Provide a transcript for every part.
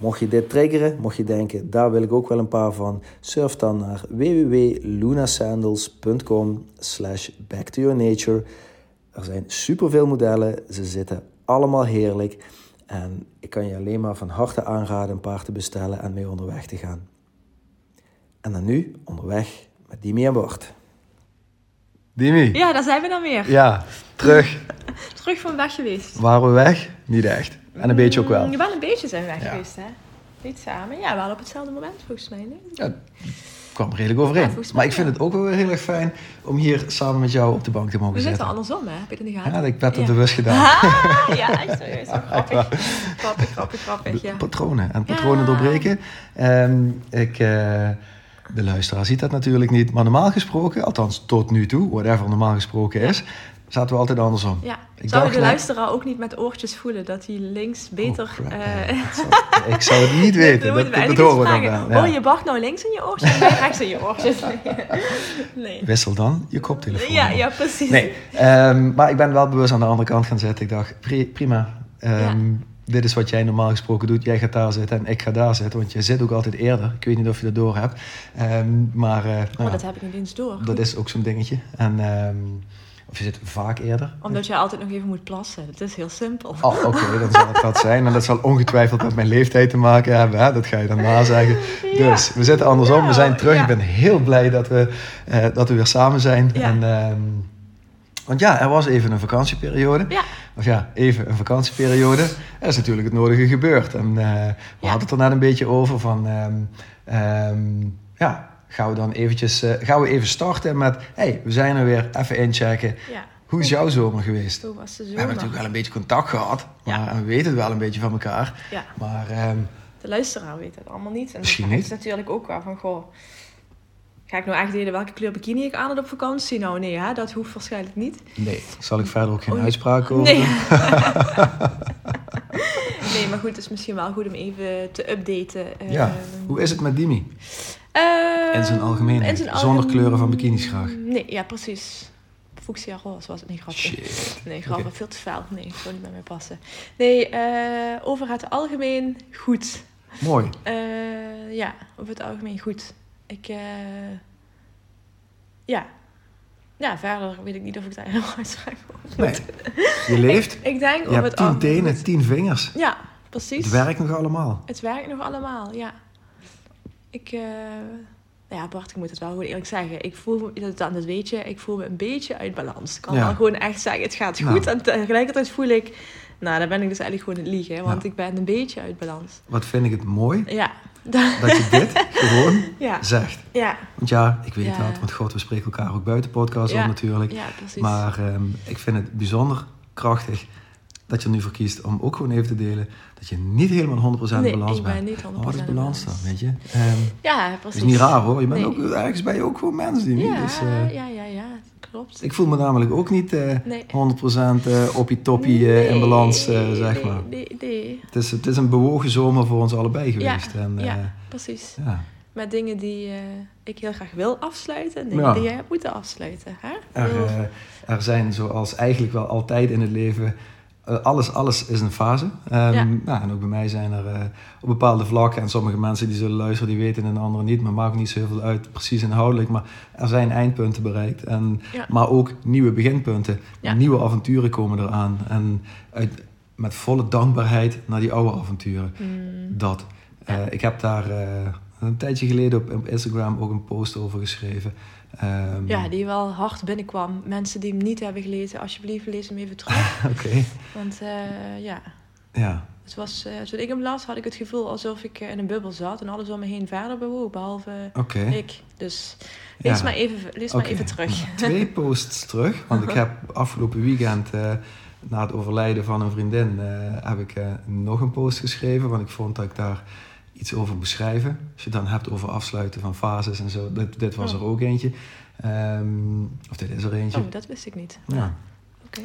mocht je dit triggeren, mocht je denken, daar wil ik ook wel een paar van, surf dan naar www.lunasandals.com slash back to your nature. Er zijn superveel modellen, ze zitten allemaal heerlijk en ik kan je alleen maar van harte aanraden een paar te bestellen en mee onderweg te gaan. En dan nu onderweg met Dimi en Bart. Dimi. Ja, daar zijn we dan weer. Ja, terug. Terug van weg geweest. Waren we weg? Niet echt. En een beetje ook wel. Mm, wel een beetje zijn we weg Ja. geweest, hè? Niet samen. Ja, wel op hetzelfde moment volgens mij. Nee? Ja, kwam redelijk overeen. Ja, maar ik vind het ook wel heel erg fijn om hier samen met jou op de bank te mogen We zitten zitten. andersom, hè? Heb je het in de gaten? Ja, ik heb het Ja. bewust gedaan. Ah, ja, echt serieus. Grappig. Grappig, grappig, grappig, ja. Patronen en patronen Ja. doorbreken. Ehm, ik, eh, de luisteraar ziet dat natuurlijk niet. Maar normaal gesproken, althans tot nu toe, whatever normaal gesproken is, zaten we altijd andersom. Ja. Ik Zou dacht de luisteraar ook niet met oortjes voelen dat hij links beter... Oh, crap, eh. Dat zou- ik zou het niet weten. Dat, we dat, eigenlijk horen we dan wel. Je Bart nou links in je oortjes of je rechts in je oortjes? Nee. Wissel dan je koptelefoon. Ja, ja, precies. Nee, ehm, maar ik ben wel bewust aan de andere kant gaan zitten. Ik dacht, pri- prima. Ehm, Dit is wat jij normaal gesproken doet. Jij gaat daar zitten en ik ga daar zitten. Want jij zit ook altijd eerder. Ik weet niet of je dat door hebt. Ehm, maar eh, nou Oh, dat heb ik niet eens door. dat is ook zo'n dingetje. En, of je zit vaak eerder. Omdat jij altijd nog even moet plassen. Het is heel simpel. Oh, oké, dan zal het dat zijn. En dat zal ongetwijfeld met mijn leeftijd te maken hebben. Hè? Dat ga je dan nazeggen. Ja. Dus we zitten andersom. We zijn terug. Ja. Ik ben heel blij dat we, eh, dat we weer samen zijn. En, ehm, want ja, er was even een vakantieperiode. Ja. Of ja, even een vakantieperiode. Er is natuurlijk het nodige gebeurd. En eh, we hadden het er net een beetje over van... ehm, ehm, ja, gaan we dan eventjes... eh, gaan we even starten met... hey, we zijn er weer. Even inchecken. Ja. Hoe is jouw zomer geweest? Hoe was de We hebben natuurlijk wel een beetje contact gehad, maar Ja. we weten het wel een beetje van elkaar. Ja, Maar ehm, de luisteraar weet het allemaal niet. En Misschien dat niet. is natuurlijk ook wel van, goh... Ga ik nou echt delen welke kleur bikini ik aan had op vakantie? Nou nee, hè, dat hoeft waarschijnlijk niet. nee, zal ik verder ook geen Oei. uitspraak over Nee. nee, maar goed, het is misschien wel goed om even te updaten. Ja, hoe is het met Dimi? Eh, In zijn algemeenheid, zonder algemeen- kleuren van bikinis graag. Nee, ja, precies. Fuchsia roze was het niet grappig. Shit. Nee, grappig, veel te fel. Nee, ik zou niet bij mij passen. Nee, eh, over het algemeen goed. Mooi. Eh, ja, over het algemeen goed. Ik, ja. Ja, verder weet ik niet of ik daar helemaal uitspraak over Nee, je leeft. Ik denk Je over hebt het tien algemeen tenen, goed. tien vingers. Ja, precies. Het werkt nog allemaal. Het werkt nog allemaal, ja. Ik, eh, ja, Bart, ik moet het wel gewoon eerlijk zeggen. Ik voel me, dat, dat weet je, ik voel me een beetje uit balans. Ik kan Ja. wel gewoon echt zeggen, het gaat Nou. goed. En tegelijkertijd voel ik, nou, dan ben ik dus eigenlijk gewoon het liegen. Want Ja. ik ben een beetje uit balans. Wat vind ik het mooi Ja, dat je dit gewoon ja, zegt. ja, Want ja, ik weet Ja. dat, want god, we spreken elkaar ook buiten podcast natuurlijk. ja, precies. Maar ehm, ik vind het bijzonder krachtig dat je er nu voor kiest om ook gewoon even te delen dat je niet helemaal 100% nee, balans ik ben bent. niet 100% Maar wat is balans dan, weet je? Ehm, Ja, precies. is niet raar hoor, je bent Nee. ook, ergens ben je ook gewoon mens die Ja, dus, eh, ja, ja, ja, klopt. Ik voel me namelijk ook niet Nee. 100% eh oppie toppie eh, in balans, eh, zeg maar. Nee, nee. Het is, het is een bewogen zomer voor ons allebei Ja, geweest. en, eh, ja, precies. ja. Met dingen die ik heel graag wil afsluiten. En dingen Ja. die jij hebt moeten afsluiten. Hè? Er, zijn zoals eigenlijk wel altijd in het leven alles, alles is een fase. Ehm, Ja. nou, en ook bij mij zijn er eh, op bepaalde vlakken, en sommige mensen die zullen luisteren, die weten en andere niet, maar maakt niet zo heel veel uit, precies inhoudelijk. Maar er zijn eindpunten bereikt, en, Ja. maar ook nieuwe beginpunten. Ja. Nieuwe avonturen komen eraan. En uit, met volle dankbaarheid naar die oude avonturen. Mm, Dat. Eh, ik heb daar eh, een tijdje geleden op Instagram ook een post over geschreven. Ehm, ja, die wel hard binnenkwam. Mensen die hem niet hebben gelezen, alsjeblieft lees hem even terug. Oké, Want eh, ja, ja. het was, eh, toen ik hem las had ik het gevoel alsof ik eh, in een bubbel zat en alles om me heen verder bewoog, behalve ik. Dus lees, Ja. maar, even, lees Oké. maar even terug. Twee posts terug. Want ik heb afgelopen weekend, na het overlijden van een vriendin, heb ik nog een post geschreven. Want ik vond dat ik daar iets over moest schrijven. Als je het dan hebt over afsluiten van fases en zo. Dit, dit was Oh. er ook eentje. Ehm, of dit is er eentje. Oh, dat wist ik niet. Ja.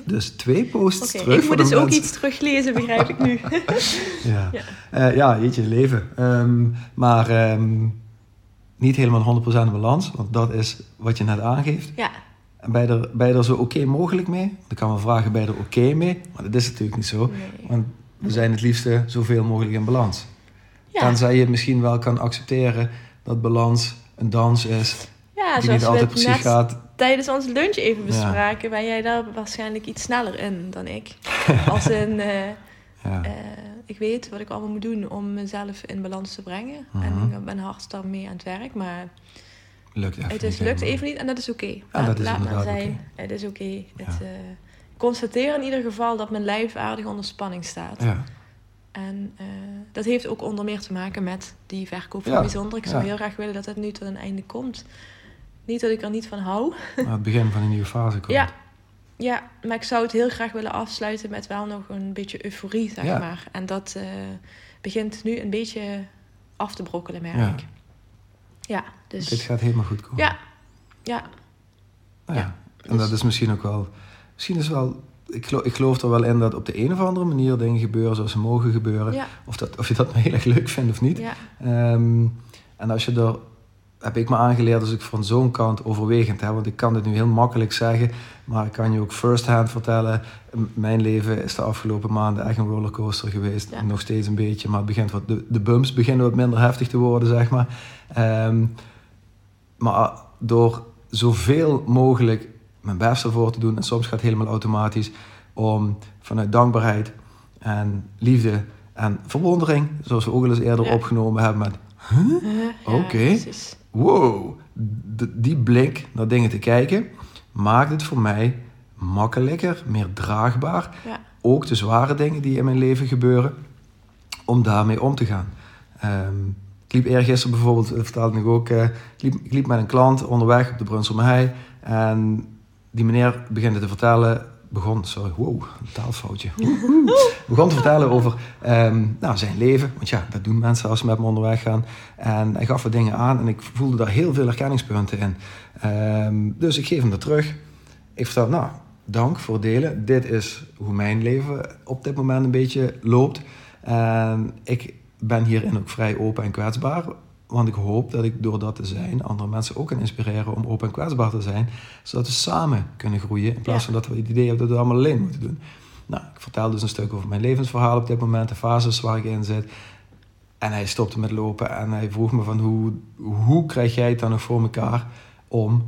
Dus twee posts Oké, terug ik moet dus ook mensen. iets teruglezen, begrijp ik nu. Ja, Ja. Eh, ja jeetje, leven. Ehm, maar ehm, niet helemaal 100% in balans, want dat is wat je net aangeeft. ja, En ben je er, je er zo oké mogelijk mee? Dan kan men vragen, je er oké mee? Maar dat is natuurlijk niet zo. nee. Want we zijn het liefste zoveel mogelijk in balans. Ja. Tenzij je misschien wel kan accepteren dat balans een dans is, ja die niet we altijd het precies net gaat. tijdens ons lunch even Ja. bespraken, ben jij daar waarschijnlijk iets sneller in dan ik. Als in, eh, Ja. eh, ik weet wat ik allemaal moet doen om mezelf in balans te brengen. Mhm. En ik ben hard daarmee aan het werk, maar lukt even het is, lukt even niet en dat is oké. Ja, Laat, dat is laat maar zijn, het is oké. Ja. eh, constateer in ieder geval dat mijn lijf aardig onder spanning staat. Ja, En eh, dat heeft ook onder meer te maken met die verkoop van Ja, bijzonder. Ik zou ja. heel graag willen dat het nu tot een einde komt. Niet dat ik er niet van hou. aan het begin van een nieuwe fase komt. Ja, ja, maar ik zou het heel graag willen afsluiten met wel nog een beetje euforie, zeg Ja. maar. En dat eh, begint nu een beetje af te brokkelen, merk Ja. ik. Ja, dus... Dit gaat helemaal goed komen. Ja, ja, Nou ja. Ja, En dat dus- is misschien ook wel... Misschien is wel... Ik geloof, ik geloof er wel in dat op de een of andere manier dingen gebeuren zoals ze mogen gebeuren. ja, Of, dat, of je dat nou heel erg leuk vindt of niet. ja, Ehm, en als je er... Heb ik me aangeleerd als ik van zo'n kant overwegend heb. Want ik kan dit nu heel makkelijk zeggen. Maar ik kan je ook first hand vertellen. Mijn leven is de afgelopen maanden echt een rollercoaster geweest. Ja. Nog steeds een beetje. Maar het begint wat, de, de bumps beginnen wat minder heftig te worden, zeg maar. Ehm, maar door zoveel mogelijk mijn best ervoor te doen. En soms gaat het helemaal automatisch. Om vanuit dankbaarheid en liefde en verwondering. Zoals we ook al eens eerder Ja. opgenomen hebben met... Ja, Oké. Wow, d- die blik naar dingen te kijken maakt het voor mij makkelijker, meer draagbaar. Ja, Ook de zware dingen die in mijn leven gebeuren, om daarmee om te gaan. Ehm, ik liep eergisteren bijvoorbeeld, dat vertelde ik ook, eh, ik, liep, ik liep met een klant onderweg op de Brunselmehei en die meneer begint te vertellen, begon, sorry, wow, een taalfoutje, begon te vertellen over ehm, nou, zijn leven, want ja, dat doen mensen als ze met me onderweg gaan. En hij gaf wat dingen aan en ik voelde daar heel veel herkenningspunten in. Ehm, dus ik geef hem dat terug. Ik vertel, nou, dank voor het delen. Dit is hoe mijn leven op dit moment een beetje loopt. En ik ben hierin ook vrij open en kwetsbaar. Want ik hoop dat ik door dat te zijn andere mensen ook kan inspireren om open en kwetsbaar te zijn. Zodat we samen kunnen groeien in plaats Ja. van dat we het idee hebben dat we het allemaal alleen moeten doen. Nou, ik vertel dus een stuk over mijn levensverhaal op dit moment, de fases waar ik in zit. En hij stopte met lopen en hij vroeg me van hoe, hoe krijg jij het dan nog voor elkaar om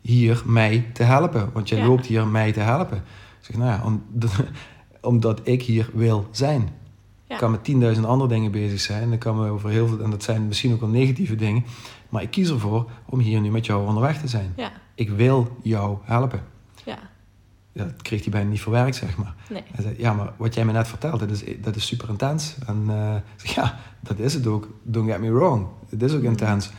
hier mij te helpen? Want jij Ja. loopt hier mij te helpen. Ik zeg, nou ja, om, omdat ik hier wil zijn. Ik kan met 10.000 andere dingen bezig zijn. Ik kan me over heel veel, en dat zijn misschien ook wel negatieve dingen. Maar ik kies ervoor om hier nu met jou onderweg te zijn. ja, Ik wil jou helpen. ja. Ja, dat kreeg hij bijna niet verwerkt, zeg maar. Nee. Hij zei, ja, maar wat jij me net vertelt, dat is, dat is super intens. En eh, zeg, ja, dat is het ook. Don't get me wrong. Het is ook Mhm. intens.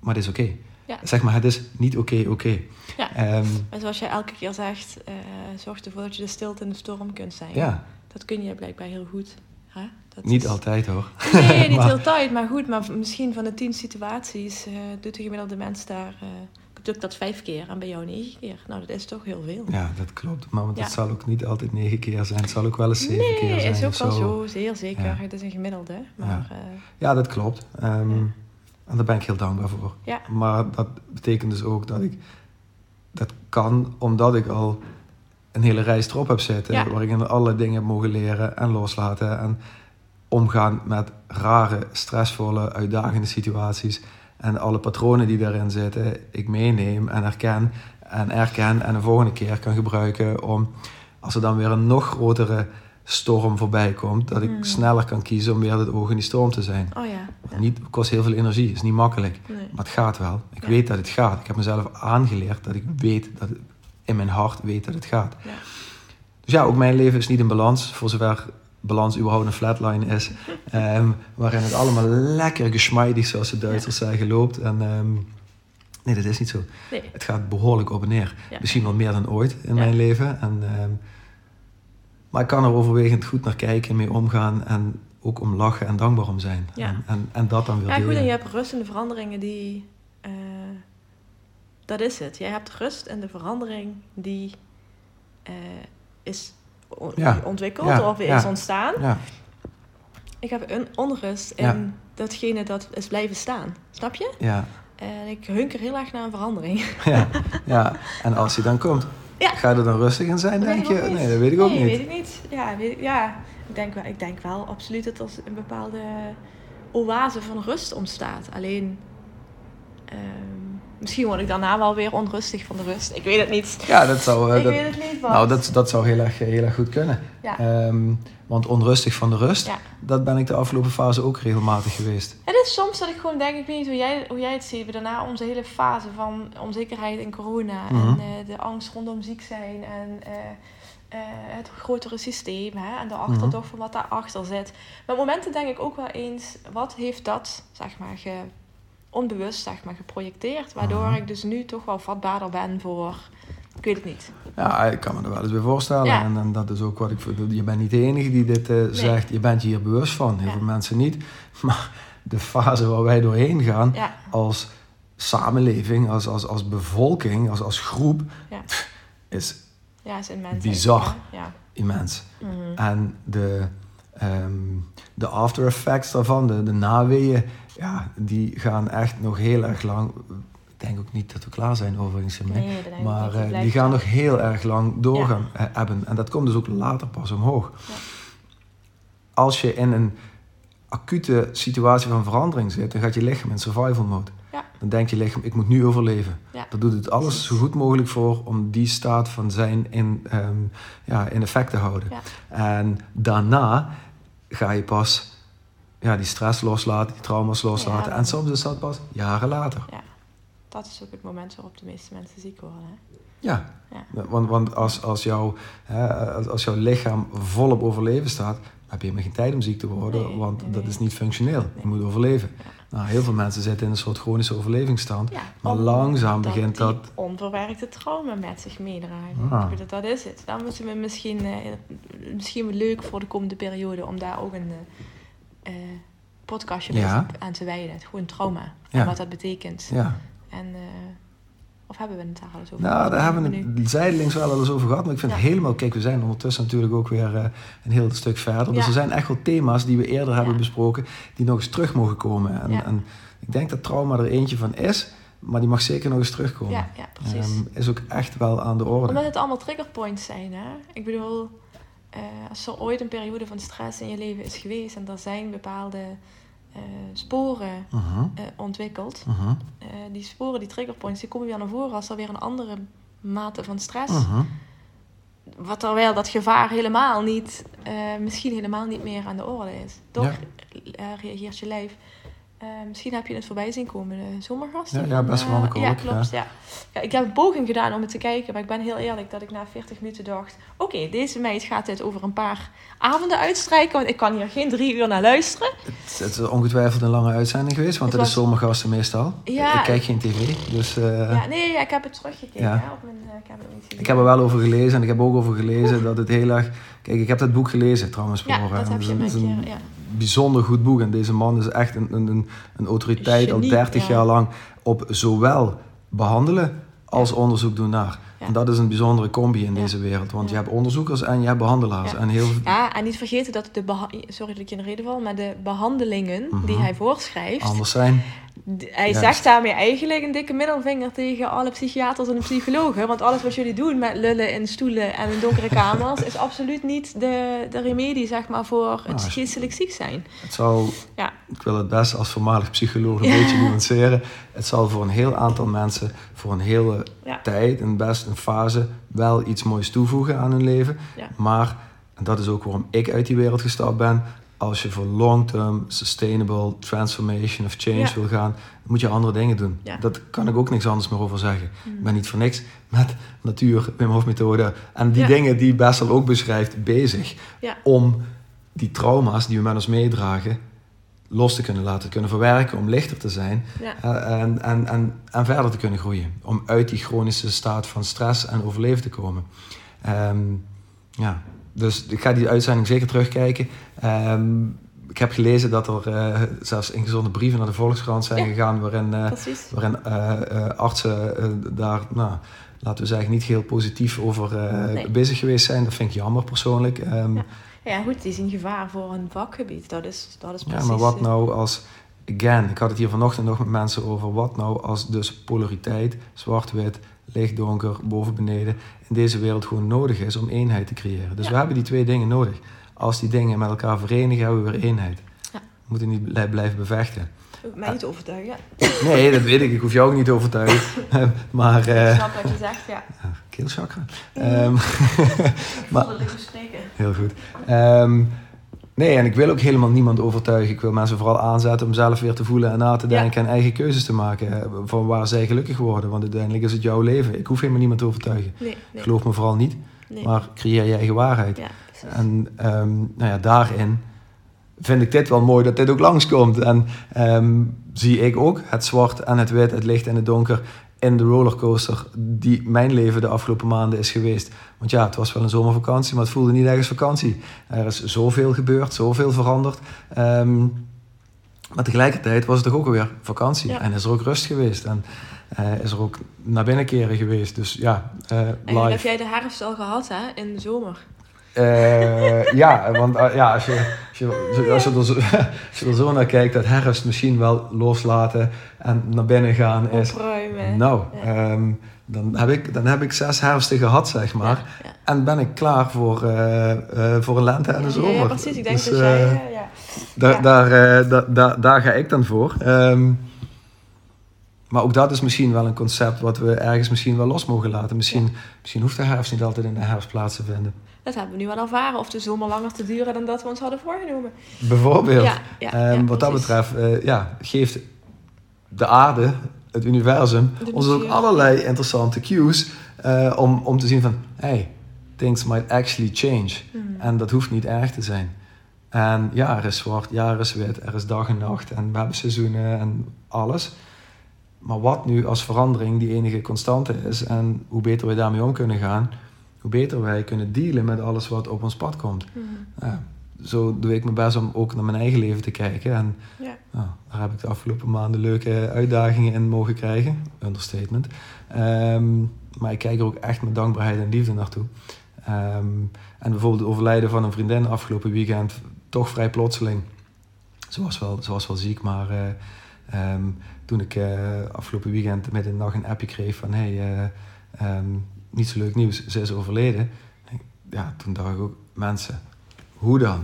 Maar het is oké. Ja. Zeg maar, het is niet oké, oké. Ja. Ehm, En zoals jij elke keer zegt, eh, zorg ervoor dat je de stilte in de storm kunt zijn. ja, Dat kun je blijkbaar heel goed. Hè? Dat niet is- altijd hoor. Nee, niet Maar- heel tijd, maar goed. Maar misschien van de tien situaties eh, doet de gemiddelde mens daar... eh doe ik dat vijf keer en bij jou negen keer. Nou, dat is toch heel veel. Ja, dat klopt. Maar Ja. het zal ook niet altijd negen keer zijn. Het zal ook wel eens zeven nee, keer zijn. is ook wel zo. zeer zeker. Ja. Het is een gemiddelde. Maar eh, Ja, dat klopt. Ehm, Ja. En daar ben ik heel dankbaar voor. ja, Maar dat betekent dus ook dat ik dat kan omdat ik al een hele reis erop heb zitten. Ja. Waar ik in allerlei dingen heb mogen leren en loslaten. En omgaan met rare, stressvolle, uitdagende situaties. En alle patronen die daarin zitten, ik meeneem en herken en erken. En de volgende keer kan gebruiken om, als er dan weer een nog grotere storm voorbij komt, dat ik Mm. sneller kan kiezen om weer het oog in die storm te zijn. Oh ja. ja. Niet, het kost heel veel energie, is niet makkelijk. Nee. Maar het gaat wel. Ik Ja. weet dat het gaat. Ik heb mezelf aangeleerd dat ik weet dat het, in mijn hart weet dat het gaat. Ja. Dus ja, ook mijn leven is niet in balans. Voor zover balans überhaupt een flatline is. ehm, waarin het allemaal lekker geschmeidig, zoals de Duitsers zeggen, loopt. En ehm, nee, dat is niet zo. Nee. Het gaat behoorlijk op en neer. Ja. Misschien wel meer dan ooit in mijn leven. En, ehm, maar ik kan er overwegend goed naar kijken, mee omgaan. En ook om lachen en dankbaar om zijn. Ja. En, en, en dat dan weer Ja, goed, en je hebt rust in de veranderingen die... eh, dat is het. Jij hebt rust in de verandering die eh, is Ja. ontwikkeld Ja, of is ontstaan. Ja, Ik heb een onrust in datgene dat is blijven staan. Snap je? ja, En ik hunker heel erg naar een verandering. ja, ja. En als hij dan komt, Ja. ga je er dan rustig in zijn, denk je? niet. Nee, dat weet ik ook nee, niet. weet ik niet. Ja, weet ja. Ik, denk wel, ik denk wel absoluut dat er een bepaalde oase van rust ontstaat. Alleen, ehm, misschien word ik daarna wel weer onrustig van de rust. Ik weet het niet. Ja, dat zou... eh, ik dat, weet het niet, Bas. nou, dat, dat zou heel erg, heel erg goed kunnen. Ja. Ehm, want onrustig van de rust, Ja. dat ben ik de afgelopen fase ook regelmatig geweest. Het is soms dat ik gewoon denk, ik weet niet hoe jij, hoe jij het ziet, maar daarna onze hele fase van onzekerheid in corona Mhm. en eh, de angst rondom ziek zijn en eh, eh, het grotere systeem hè, en de achterdocht van wat daarachter zit. Maar op momenten denk ik ook wel eens, wat heeft dat, zeg maar, ge, onbewust zeg maar, geprojecteerd, waardoor ik dus nu toch wel vatbaarder ben voor, ik weet het niet. Ja, ik kan me er wel eens bij voorstellen. Ja. En, en dat is ook wat ik... Je bent niet de enige die dit eh, zegt. Je bent je hier bewust van. Heel Ja. veel mensen niet. Maar de fase waar wij doorheen gaan... Ja, als samenleving, als, als, als bevolking, als, als groep... Ja. is ja is immens. Bizar. immens. Mhm. En de, ehm, de after effects daarvan, de, de naweeën, ja, die gaan echt nog heel erg lang. Ik denk ook niet dat we klaar zijn overigens ermee. Nee, maar niet. Eh, die gaan nog heel erg lang doorgaan eh, hebben. En dat komt dus ook later pas omhoog. Ja. Als je in een acute situatie van verandering zit, dan gaat je lichaam in survival mode. Ja. Dan denkt je lichaam, ik moet nu overleven. Ja. Dan doet het alles zo goed mogelijk voor om die staat van zijn in, ehm, ja, in effect te houden. Ja. En daarna ga je pas ja, die stress loslaten, die trauma's loslaten. Ja. en soms is dat pas jaren later. Dat is ook het moment waarop de meeste mensen ziek worden. Hè? Ja, Ja. want, want als, als, jouw, hè, als, jouw lichaam volop overleven staat, dan heb je helemaal geen tijd om ziek te worden, Nee, want nee, dat nee. is niet functioneel. Nee. Je moet overleven. Ja. Nou, heel veel mensen zitten in een soort chronische overlevingsstand. Ja, Maar langzaam dat begint dat- onverwerkte trauma met zich meedragen. Ah. Ik bedoel, Dat is het. Dan moeten we misschien, eh, misschien leuk voor de komende periode om daar ook een eh, eh, podcastje Ja. aan te wijden. Gewoon trauma. Ja. En wat dat betekent. Ja. En, eh, of hebben we het daar al eens over? Nou, daar hebben we het zijdelings wel al eens over gehad. Maar ik vind Ja. helemaal... Kijk, we zijn ondertussen natuurlijk ook weer eh, een heel stuk verder. Dus er zijn echt wel thema's die we eerder hebben besproken... die nog eens terug mogen komen. En, en ik denk dat trauma er eentje van is... maar die mag zeker nog eens terugkomen. Ja, ja, precies. Ehm, is ook echt wel aan de orde. Omdat het allemaal triggerpoints zijn. Hè? Ik bedoel, eh, als er ooit een periode van stress in je leven is geweest en er zijn bepaalde eh, sporen Mhm, eh, ontwikkeld. mhm, Eh, die sporen, die triggerpoints, die komen weer naar voren als er weer een andere mate van stress. mhm. Wat terwijl dat gevaar helemaal niet, misschien helemaal niet meer aan de orde is. Toch Ja. reageert je lijf. Eh, misschien heb je het voorbij zien komen, de zomergasten. Ja, ja, best wel eh, een Ja, ook, klopt. Ja. Ja, ik heb een poging gedaan om het te kijken, maar ik ben heel eerlijk dat ik na 40 minuten dacht... Oké, deze meid gaat dit over een paar avonden uitstrijken, want ik kan hier geen drie uur naar luisteren. Het, het is ongetwijfeld een lange uitzending geweest... want Het het is zomergasten meestal. Ja. Ik kijk geen tv, dus... eh, ja, nee, ja, ik heb het teruggekeken Ja. hè, op mijn uh, Cabinet Ik heb er wel over gelezen en ik heb ook over gelezen dat het heel erg... Kijk, ik heb dat boek gelezen trouwens. Ja, dat heb je Het een een keer... Ja. Bijzonder goed boek. En deze man is echt een, een, een, autoriteit al Genie, 30 ja. jaar lang op zowel behandelen als onderzoek doen naar. Ja. En dat is een bijzondere combi in Ja. deze wereld. Want Ja. je hebt onderzoekers en je hebt behandelaars. Ja. En heel, Ja, en niet vergeten dat de... Sorry dat ik je in de reden val, maar de behandelingen Mhm. die hij voorschrijft... anders zijn. Hij zegt daarmee eigenlijk een dikke middelvinger tegen alle psychiaters en psychologen. Want alles wat jullie doen met lullen in stoelen en in donkere kamers... is absoluut niet de, de remedie zeg maar, voor het nou, geestelijk ziek zijn. Het zal, ja. ik wil het best als voormalig psycholoog een beetje nuanceren... het zal voor een heel aantal mensen voor een hele tijd, een best een fase... wel iets moois toevoegen aan hun leven. Maar, en dat is ook waarom ik uit die wereld gestapt ben als je voor long-term sustainable transformation of change wil gaan, moet je andere dingen doen. Dat kan ik ook niks anders meer over zeggen. Mm. Ik ben niet voor niks met natuur, Wim Hof methode en die dingen die Bessel ook beschrijft bezig. Om die trauma's die we met ons meedragen los te kunnen laten kunnen verwerken, om lichter te zijn uh, en, en, en, en verder te kunnen groeien. Om uit die chronische staat van stress en overleven te komen. Um, ja, dus ik ga die uitzending zeker terugkijken. Ehm, ik heb gelezen dat er uh, zelfs ingezonde brieven naar de Volkskrant zijn gegaan... waarin, uh, waarin uh, artsen daar, nou, laten we zeggen, niet heel positief over bezig geweest zijn. Dat vind ik jammer persoonlijk. Um, ja. ja. goed, die zien gevaar voor een vakgebied. Dat is, dat is precies... Ja, maar wat nou als... Again, ik had het hier vanochtend nog met mensen over... wat nou als dus polariteit, zwart-wit, licht, donker, boven, beneden, in deze wereld gewoon nodig is om eenheid te creëren. Dus we hebben die twee dingen nodig. Als die dingen met elkaar verenigen, hebben we weer eenheid. Ja. We moeten niet blijven bevechten. Mij niet overtuigen. Nee, dat weet ik. Ik hoef jou ook niet te overtuigen. maar, uh, ik snap wat je zegt, ja. Keelchakra. Um, ik maar, het spreken. Heel goed. Um, Nee, en ik wil ook helemaal niemand overtuigen. Ik wil mensen vooral aanzetten om zelf weer te voelen en na te denken en eigen keuzes te maken eh, van waar zij gelukkig worden. Want uiteindelijk is het jouw leven. Ik hoef helemaal niemand te overtuigen. Nee, nee. Geloof me vooral niet, maar creëer je eigen waarheid. Ja, en um, nou ja, daarin vind ik dit wel mooi dat dit ook langskomt. En um, zie ik ook het zwart en het wit, het licht en het donker in de rollercoaster die mijn leven de afgelopen maanden is geweest. Want ja, het was wel een zomervakantie, maar het voelde niet ergens vakantie. Er is zoveel gebeurd, zoveel veranderd. Um, maar tegelijkertijd was het toch ook alweer vakantie. En is er ook rust geweest. En uh, is er ook naar binnen keren geweest. Dus ja, uh, En heb jij de herfst al gehad, hè? In de zomer? Uh, ja, want uh, ja, als, je, als, je, als, je er zo, als je er zo naar kijkt, dat herfst misschien wel loslaten en naar binnen gaan is. Opruimen. Nou, ja. um, dan, heb ik, dan heb ik zes herfsten gehad, zeg maar. Ja, ja. En ben ik klaar voor, uh, voor een lente en een zomer. Ja, precies. Ik denk dus, dat jij... ja. Daar, daar, daar, daar, daar ga ik dan voor. Um, maar ook dat is misschien wel een concept wat we ergens misschien wel los mogen laten. Misschien, misschien hoeft de herfst niet altijd in de herfst plaats te vinden. Dat hebben we nu wel ervaren. Of de zomer langer te duren dan dat we ons hadden voorgenomen. Bijvoorbeeld. Ja, ja, um, wat dat betreft uh, ja, geeft de aarde, het universum, ons ook allerlei interessante cues uh, om, om te zien van... Hey, things might actually change. Mm. En dat hoeft niet erg te zijn. En ja, er is zwart, ja, er is wit, er is dag en nacht en we hebben seizoenen en alles. Maar wat nu als verandering die enige constante is en hoe beter we daarmee om kunnen gaan, hoe beter wij kunnen dealen met alles wat op ons pad komt. Mm. Ja, zo doe ik mijn best om ook naar mijn eigen leven te kijken. En ja. nou, daar heb ik de afgelopen maanden leuke uitdagingen in mogen krijgen. Understatement. Um, maar ik kijk er ook echt met dankbaarheid en liefde naartoe. Um, en bijvoorbeeld het overlijden van een vriendin afgelopen weekend, toch vrij plotseling. Ze was wel, ze was wel ziek, maar uh, um, toen ik uh, afgelopen weekend met een nacht een appje kreeg van... Hey, uh, niet zo leuk nieuws, ze is overleden. Ja, toen dacht ik ook, mensen, hoe dan?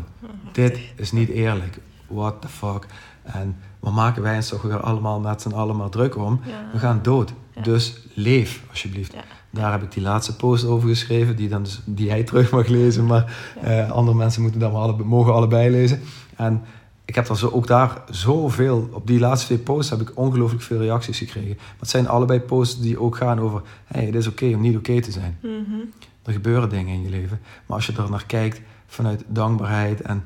Dit is niet eerlijk. What the fuck? En wat maken wij ons toch allemaal met z'n allemaal druk om? We gaan dood. Dus leef, alsjeblieft. Ja. Daar heb ik die laatste post over geschreven, die, dan dus, die hij terug mag lezen. Maar uh, andere mensen moeten maar alle, mogen allebei lezen. En ik heb dan zo, ook daar zoveel, op die laatste twee posts heb ik ongelooflijk veel reacties gekregen. Maar het zijn allebei posts die ook gaan over, hey, het is oké okay om niet oké okay te zijn. Mm -hmm. Er gebeuren dingen in je leven. Maar als je er naar kijkt vanuit dankbaarheid en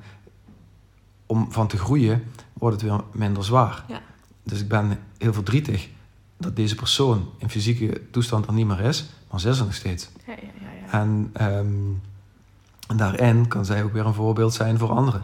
om van te groeien, wordt het weer minder zwaar. Ja. Dus ik ben heel verdrietig dat deze persoon in fysieke toestand er niet meer is, maar ze is er nog steeds. Ja, ja, ja, en, um, en daarin kan zij ook weer een voorbeeld zijn voor anderen.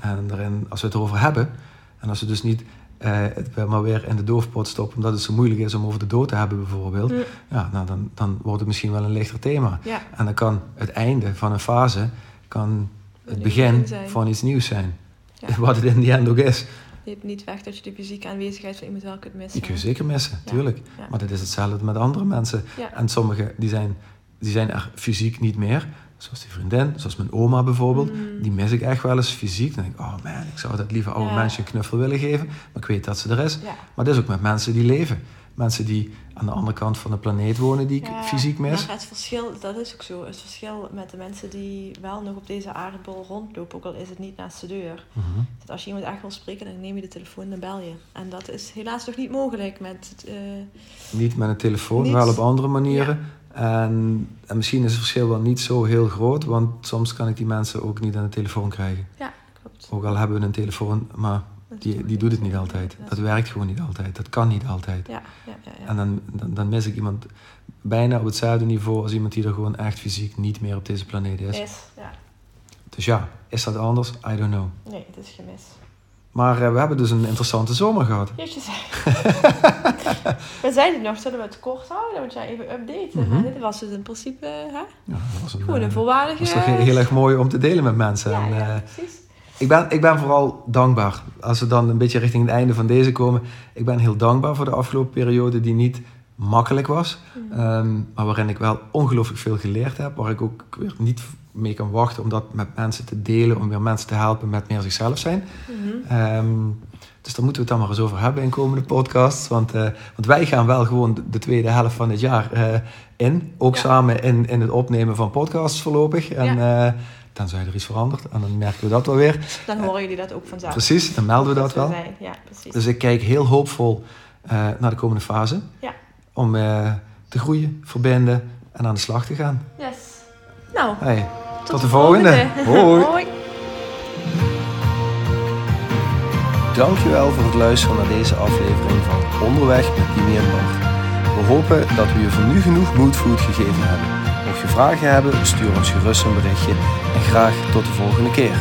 En daarin, als we het erover hebben, en als we dus niet uh, het maar weer in de doofpot stoppen, omdat het zo moeilijk is om over de dood te hebben, bijvoorbeeld, mm. ja, nou, dan, dan wordt het misschien wel een lichter thema. Ja. En dan kan het einde van een fase kan het begin van iets nieuws zijn. Ja. Wat het in die end ook is. neemt niet weg dat je de fysieke aanwezigheid van iemand wel kunt missen. Die kun je zeker missen, tuurlijk. Maar dat is hetzelfde met andere mensen. En sommigen die zijn, die zijn er fysiek niet meer. Zoals die vriendin, zoals mijn oma bijvoorbeeld. Mm. Die mis ik echt wel eens fysiek. Dan denk ik, oh man, ik zou dat lieve oude Ja. mensje een knuffel willen geven. Maar ik weet dat ze er is. Ja. Maar dat is ook met mensen die leven. Mensen die aan de andere kant van de planeet wonen, die ik Ja, fysiek mis. Maar het verschil, dat is ook zo. Het verschil met de mensen die wel nog op deze aardbol rondlopen, ook al is het niet naast de deur. Dat als je iemand echt wil spreken, dan neem je de telefoon en dan bel je. En dat is helaas nog niet mogelijk met. eh, Niet met een telefoon, Niet. wel op andere manieren. En, en misschien is het verschil wel niet zo heel groot, want soms kan ik die mensen ook niet aan de telefoon krijgen. ja, klopt. Ook al hebben we een telefoon, maar die, die doet het niet altijd. Dat werkt gewoon niet altijd. Dat kan niet altijd. Ja, ja, ja. ja. En dan, dan, dan mis ik iemand bijna op hetzelfde niveau als iemand die er gewoon echt fysiek niet meer op deze planeet is. Is, ja. Dus ja, is dat anders? I don't know. Nee, het is gemis. Maar eh, we hebben dus een interessante zomer gehad. Jeetje we zeiden nog, zullen we het kort houden? Want ja, even updaten. Mhm. Dit was het in principe, hè? Ja, dat was een, Gewoon een eh, volwaardige... dat is toch heel erg mooi om te delen met mensen. Ja, En, ja, eh, precies. ik, ben, ik ben vooral dankbaar. Als we dan een beetje richting het einde van deze komen. Ik ben heel dankbaar voor de afgelopen periode die niet makkelijk was. Mhm. Ehm, maar waarin ik wel ongelooflijk veel geleerd heb. Waar ik ook weer niet mee kan wachten om dat met mensen te delen. Om weer mensen te helpen met meer zichzelf zijn. Mhm. Ehm, dus daar moeten we het dan maar eens over hebben in komende podcasts. Want, eh, want wij gaan wel gewoon de, de tweede helft van dit jaar eh, in. Ook Ja. samen in, in het opnemen van podcasts voorlopig. En eh, tenzij er iets verandert. En dan merken we dat wel weer. Dan horen jullie dat ook vanzelf. Precies, dan melden we dat we wel. zijn. Ja, precies. Dus ik kijk heel hoopvol naar de komende fase. Ja. Om te groeien, verbinden en aan de slag te gaan. Yes. Nou, Hey, tot, de volgende. Hoi. Hoi. Dankjewel voor het luisteren naar deze aflevering van Onderweg met Dimi en Bart. We hopen dat we je voor nu genoeg moodfood gegeven hebben. Mocht je vragen hebben, stuur ons gerust een berichtje en graag tot de volgende keer.